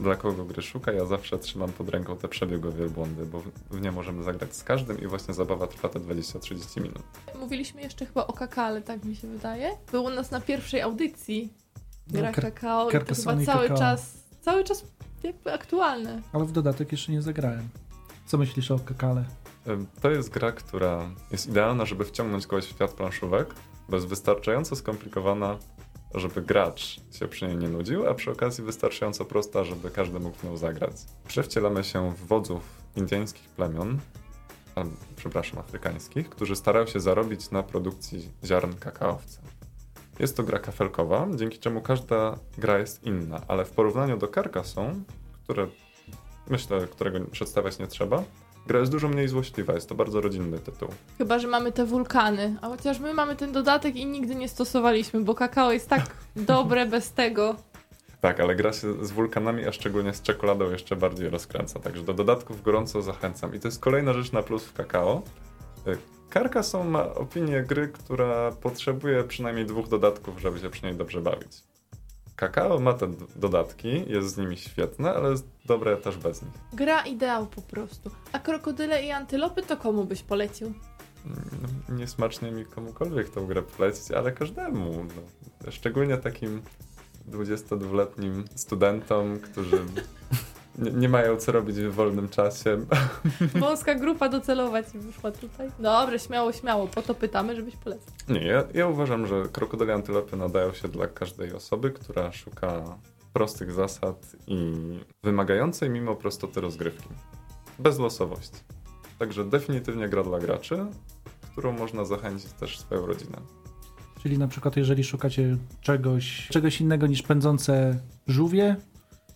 dla kogo gry szuka, ja zawsze trzymam pod ręką te przebiegłe wielbłądy, bo w, nie możemy zagrać z każdym i właśnie zabawa trwa te 20-30 minut. Mówiliśmy jeszcze chyba o kakale, tak mi się wydaje. Był u nas na pierwszej audycji gra No, kakao i to chyba cały kakao. czas, cały czas jakby aktualne. Ale w dodatek jeszcze nie zagrałem. Co myślisz o Kakale? To jest gra, która jest idealna, żeby wciągnąć kogoś w świat planszówek, bo jest wystarczająco skomplikowana, żeby gracz się przy niej nie nudził, a przy okazji wystarczająco prosta, żeby każdy mógł w nią zagrać. Przewcielamy się w wodzów indyjskich plemion, a, przepraszam, afrykańskich, którzy starają się zarobić na produkcji ziarn kakaowca. Jest to gra kafelkowa, dzięki czemu każda gra jest inna, ale w porównaniu do Carcassonne, które myślę, którego przedstawiać nie trzeba, Gra jest dużo mniej złośliwa, jest to bardzo rodzinny tytuł. Chyba, że mamy te wulkany, a chociaż my mamy ten dodatek i nigdy nie stosowaliśmy, bo kakao jest tak dobre bez tego. Tak, ale gra się z wulkanami, a szczególnie z czekoladą jeszcze bardziej rozkręca, także do dodatków gorąco zachęcam. I to jest kolejna rzecz na plus w kakao. Y, Carcassonne ma opinię gry, która potrzebuje przynajmniej dwóch dodatków, żeby się przy niej dobrze bawić. Kakao ma te dodatki, jest z nimi świetne, ale jest dobre też bez nich. Gra ideał po prostu. A krokodyle i antylopy to komu byś polecił? Mm, Niesmacznie mi komukolwiek tą grę polecić, ale każdemu. No. Szczególnie takim 22-letnim studentom, którzy nie, nie mają co robić w wolnym czasie. Wąska grupa docelowa ci wyszła tutaj. Dobra, śmiało, śmiało, po to pytamy, żebyś polecił. Nie, ja, ja uważam, że krokodyle antylopy nadają się dla każdej osoby, która szuka prostych zasad i wymagającej mimo prostoty rozgrywki. Bez losowości. Także definitywnie gra dla graczy, którą można zachęcić też swoją rodzinę. Czyli na przykład jeżeli szukacie czegoś, czegoś innego niż pędzące żółwie,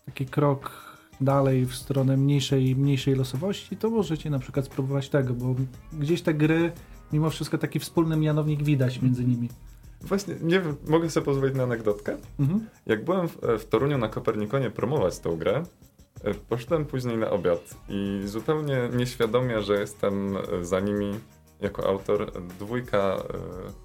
taki krok dalej w stronę mniejszej, mniejszej losowości, to możecie na przykład spróbować tego, bo gdzieś te gry, mimo wszystko taki wspólny mianownik widać między nimi. Właśnie, nie wiem, mogę sobie pozwolić na anegdotkę? Mhm. Jak byłem w, w Toruniu na Kopernikonie promować tą grę, e, poszedłem później na obiad i zupełnie nieświadomie, że jestem e, za nimi jako autor, dwójka e,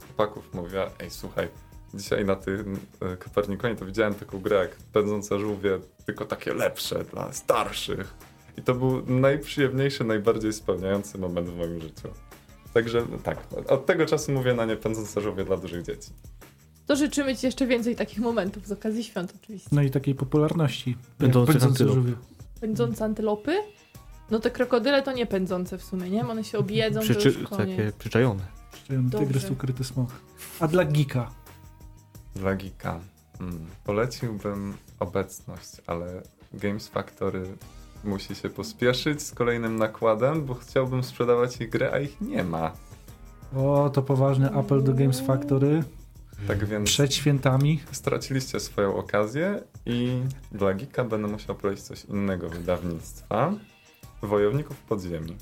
chłopaków mówiła, ej słuchaj, dzisiaj na tym e, Kopernikonie to widziałem taką grę jak Pędzące żółwie, tylko takie lepsze, dla starszych. I to był najprzyjemniejszy, najbardziej spełniający moment w moim życiu. Także tak, od tego czasu mówię na nie Pędzące żółwie dla dużych dzieci. To życzymy ci jeszcze więcej takich momentów z okazji świąt oczywiście. No i takiej popularności. Pędzących pędzące antylop. żółwie. Pędzące antylopy? No te krokodyle to nie pędzące w sumie, nie? One się objedzą, to Przyczy, już koniec. takie przyczajone. Dobrze. Tygrys ukryty smok. A dla geeka? Dla Geeka. Mm. Poleciłbym obecność, ale Games Factory musi się pospieszyć z kolejnym nakładem, bo chciałbym sprzedawać ich grę, a ich nie ma. O, to poważny apel do Games Factory. Tak więc Przed świętami. straciliście swoją okazję i dla Geeka będę musiał polecić coś innego wydawnictwa. Wojowników Podziemi.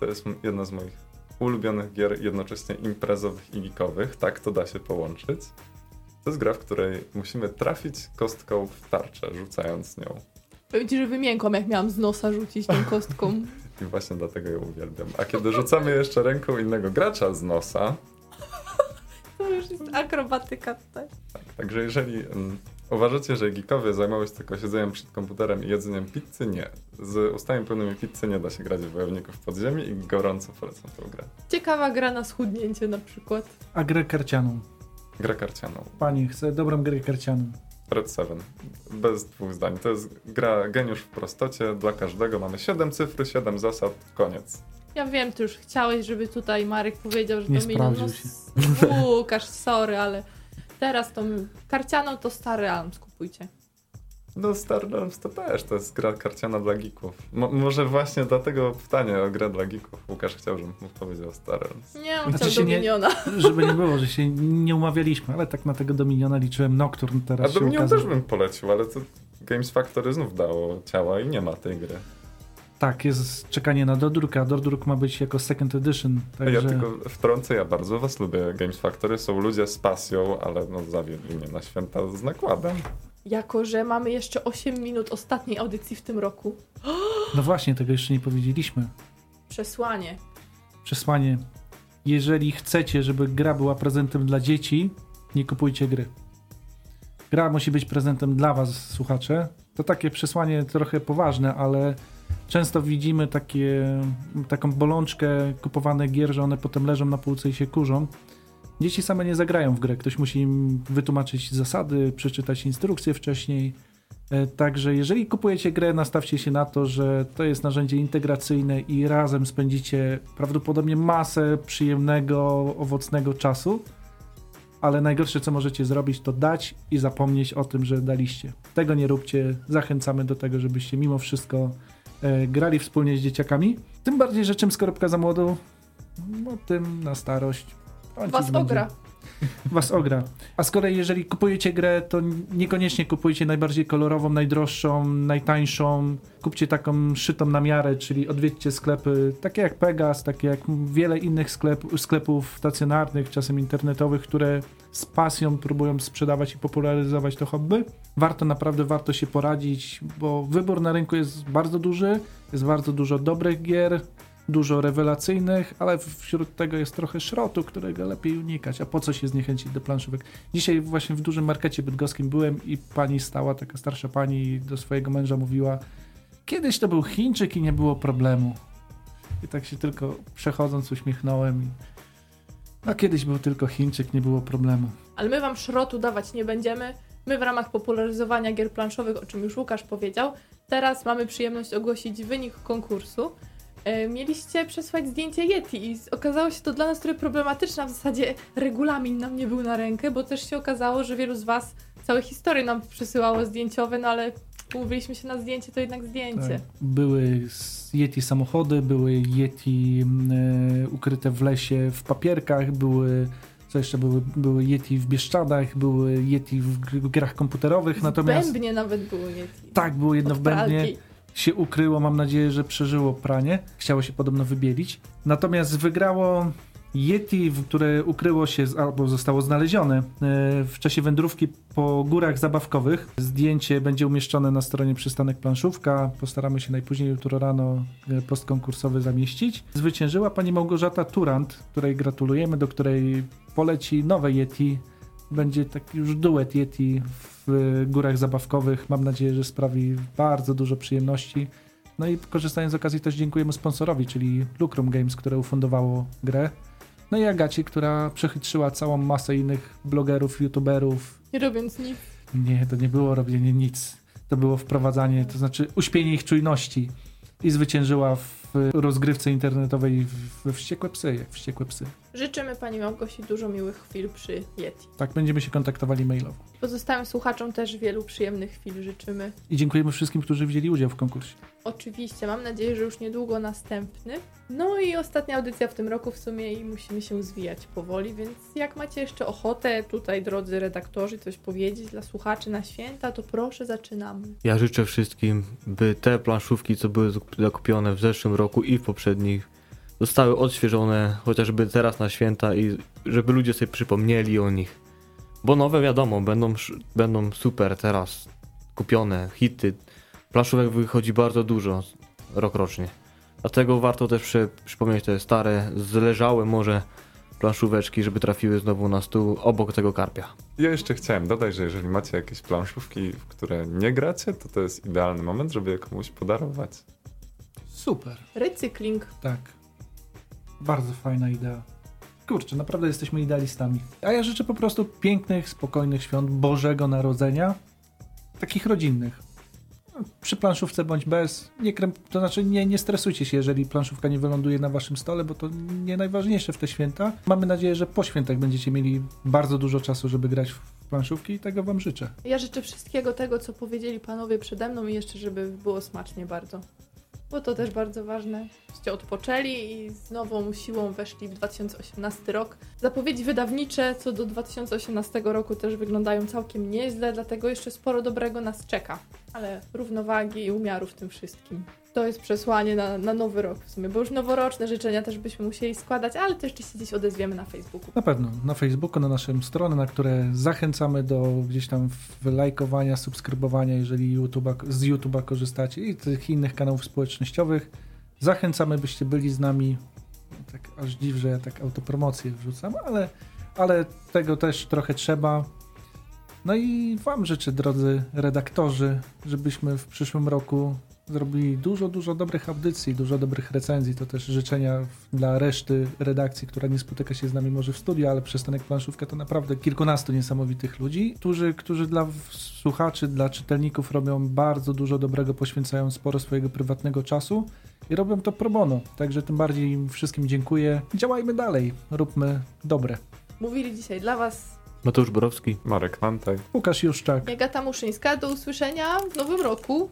To jest jedna z moich ulubionych gier, jednocześnie imprezowych i geekowych. Tak to da się połączyć. To jest gra, w której musimy trafić kostką w tarczę, rzucając nią. Powiem ci, że wymiękłam, jak miałam z nosa rzucić tą kostką. I właśnie dlatego ją uwielbiam. A kiedy rzucamy jeszcze ręką innego gracza z nosa, To już jest akrobatyka tutaj. tak, także jeżeli mm, uważacie, że geekowie zajmują się tylko siedzeniem przed komputerem i jedzeniem pizzy, nie. Z ustami pełnymi pizzy nie da się grać w Wojowników Podziemi i gorąco polecam tę grę. Ciekawa gra na schudnięcie na przykład. A grę karcianą. Gra karcianą. Pani chce dobrą grę karcianą. Red 7. Bez dwóch zdań. To jest gra geniusz w prostocie dla każdego. Mamy 7 cyfr, 7 zasad, koniec. Ja wiem, ty już chciałeś, żeby tutaj Marek powiedział, że Nie to milion. No, Łukasz, sorry, ale teraz to karcianą to stary Alms kupujcie. No Star Realms to też, to jest gra karciana dla geeków. Mo- może właśnie dlatego pytanie o grę dla geeków. Łukasz chciał, żebym mu powiedział Star Realms. Nie, on Znaczy chciał się nie- Dominiona. Żeby nie było, że się nie umawialiśmy, ale tak na tego Dominiona liczyłem Nocturne A teraz się Dominion też bym polecił, ale to Games Factory znów dało ciała i nie ma tej gry. Tak, jest czekanie na dodruk, a dodruk ma być jako second edition. Także Ja tylko wtrącę, ja bardzo was lubię. Games Factory są ludzie z pasją, ale no zawiedli mnie na święta z nakładem. Jako, że mamy jeszcze 8 minut ostatniej audycji w tym roku. no właśnie, tego jeszcze nie powiedzieliśmy. Przesłanie. Przesłanie. Jeżeli chcecie, żeby gra była prezentem dla dzieci, nie kupujcie gry. Gra musi być prezentem dla was, słuchacze. To takie przesłanie trochę poważne, ale często widzimy takie, taką bolączkę kupowanych gier, że one potem leżą na półce i się kurzą. Dzieci same nie zagrają w grę. Ktoś musi im wytłumaczyć zasady, przeczytać instrukcje wcześniej. E, Także jeżeli kupujecie grę, nastawcie się na to, że to jest narzędzie integracyjne i razem spędzicie prawdopodobnie masę przyjemnego, owocnego czasu. Ale najgorsze, co możecie zrobić, to dać i zapomnieć o tym, że daliście. Tego nie róbcie. Zachęcamy do tego, żebyście mimo wszystko grali wspólnie z dzieciakami. Tym bardziej, że czym skorupka za młodu, no tym na starość. Was ogra. was ogra. A z kolei jeżeli kupujecie grę, to niekoniecznie kupujcie najbardziej kolorową, najdroższą, najtańszą. Kupcie taką szytą na miarę, czyli odwiedźcie sklepy takie jak Pegas, takie jak wiele innych sklep, sklepów stacjonarnych, czasem internetowych, które z pasją próbują sprzedawać i popularyzować to hobby. Warto, naprawdę warto się poradzić, bo wybór na rynku jest bardzo duży, jest bardzo dużo dobrych gier, dużo rewelacyjnych, ale wśród tego jest trochę szrotu, którego lepiej unikać. A po co się zniechęcić do planszówek? Dzisiaj właśnie w dużym markecie bydgoskim byłem i pani stała, taka starsza pani do swojego męża mówiła kiedyś to był Chińczyk i nie było problemu. I tak się tylko przechodząc uśmiechnąłem no kiedyś był tylko Chińczyk, nie było problemu. Ale my wam szrotu dawać nie będziemy. My w ramach popularyzowania gier planszowych, o czym już Łukasz powiedział, teraz mamy przyjemność ogłosić wynik konkursu. E, Mieliście przesłać zdjęcie Yeti i okazało się to dla nas trochę problematyczne, w zasadzie regulamin nam nie był na rękę, bo też się okazało, że wielu z was całe historie nam przysyłało zdjęciowe, no ale umówiliśmy się na zdjęcie, to jednak zdjęcie. Tak. Były Yeti samochody, były Yeti e, ukryte w lesie w papierkach, były co jeszcze były, były Yeti w Bieszczadach, były Yeti w gr- grach komputerowych, W natomiast Bębnie nawet było Yeti. tak, było jedno Od w Bębnie, pralki. się ukryło, mam nadzieję, że przeżyło pranie, chciało się podobno wybielić, natomiast wygrało Yeti, które ukryło się albo zostało znalezione e, w czasie wędrówki po górach zabawkowych. Zdjęcie będzie umieszczone na stronie Przystanek Planszówka. Postaramy się najpóźniej jutro rano e, post konkursowy zamieścić. Zwyciężyła pani Małgorzata Turant, której gratulujemy, do której poleci nowe Yeti. Będzie taki już duet Yeti w e, górach zabawkowych. Mam nadzieję, że sprawi bardzo dużo przyjemności. No i korzystając z okazji też dziękujemy sponsorowi, czyli Lucrum Games, które ufundowało grę. No i Agacie, która przechytrzyła całą masę innych blogerów, youtuberów. Nie robiąc nic. Nie, to nie było robienie nic. To było wprowadzanie, to znaczy uśpienie ich czujności. i zwyciężyła w rozgrywce internetowej we Wściekłe Psy, jak Wściekłe Psy. Życzymy Pani Małgosi dużo miłych chwil przy Yeti. Tak, będziemy się kontaktowali mailowo. Pozostałym słuchaczom też wielu przyjemnych chwil życzymy. I dziękujemy wszystkim, którzy wzięli udział w konkursie. Oczywiście, mam nadzieję, że już niedługo następny. No i ostatnia audycja w tym roku w sumie i musimy się zwijać powoli, więc jak macie jeszcze ochotę tutaj, drodzy redaktorzy, coś powiedzieć dla słuchaczy na święta, to proszę zaczynamy. Ja życzę wszystkim, by te planszówki, co były zakupione w zeszłym roku i w poprzednich, zostały odświeżone chociażby teraz na święta i żeby ludzie sobie przypomnieli o nich. Bo nowe wiadomo, będą, będą super teraz kupione, hity. Planszówek wychodzi bardzo dużo rok rocznie. Dlatego warto też przy, przypomnieć te stare, zleżałe może planszóweczki, żeby trafiły znowu na stół obok tego karpia. Ja jeszcze chciałem dodać, że jeżeli macie jakieś planszówki, w które nie gracie, to to jest idealny moment, żeby je komuś podarować. Super. Recykling. Tak. Bardzo fajna idea. Kurczę, naprawdę jesteśmy idealistami. A ja życzę po prostu pięknych, spokojnych świąt Bożego Narodzenia. Takich rodzinnych. Przy planszówce bądź bez. Nie krem, to znaczy nie, nie stresujcie się, jeżeli planszówka nie wyląduje na waszym stole, bo to nie najważniejsze w te święta. Mamy nadzieję, że po świętach będziecie mieli bardzo dużo czasu, żeby grać w planszówki i tego wam życzę. Ja życzę wszystkiego tego, co powiedzieli panowie przede mną i jeszcze, żeby było smacznie bardzo. Bo to też bardzo ważne. Żeście odpoczęli i z nową siłą weszli w 2018 rok. Zapowiedzi wydawnicze co do 2018 roku też wyglądają całkiem nieźle, dlatego jeszcze sporo dobrego nas czeka. Ale równowagi i umiaru w tym wszystkim. To jest przesłanie na, na nowy rok w sumie, bo już noworoczne życzenia też byśmy musieli składać, ale to jeszcze się gdzieś odezwiemy na Facebooku. Na pewno, na Facebooku, na naszą stronę, na które zachęcamy do gdzieś tam lajkowania, subskrybowania, jeżeli z YouTube'a korzystacie i tych innych kanałów społecznościowych. Zachęcamy, byście byli z nami. Tak aż dziw, że ja tak autopromocję wrzucam, ale, ale tego też trochę trzeba. No i Wam życzę, drodzy redaktorzy, żebyśmy w przyszłym roku zrobili dużo, dużo dobrych audycji, dużo dobrych recenzji. To też życzenia dla reszty redakcji, która nie spotyka się z nami może w studiu, ale przystanek planszówka to naprawdę kilkunastu niesamowitych ludzi, którzy, którzy dla słuchaczy, dla czytelników robią bardzo dużo dobrego, poświęcają sporo swojego prywatnego czasu i robią to pro bono. Także tym bardziej im wszystkim dziękuję. Działajmy dalej, róbmy dobre. Mówili dzisiaj dla Was Mateusz Borowski. Marek Mantaj. Łukasz Juszczak. Jagata Muszyńska. Do usłyszenia w nowym roku.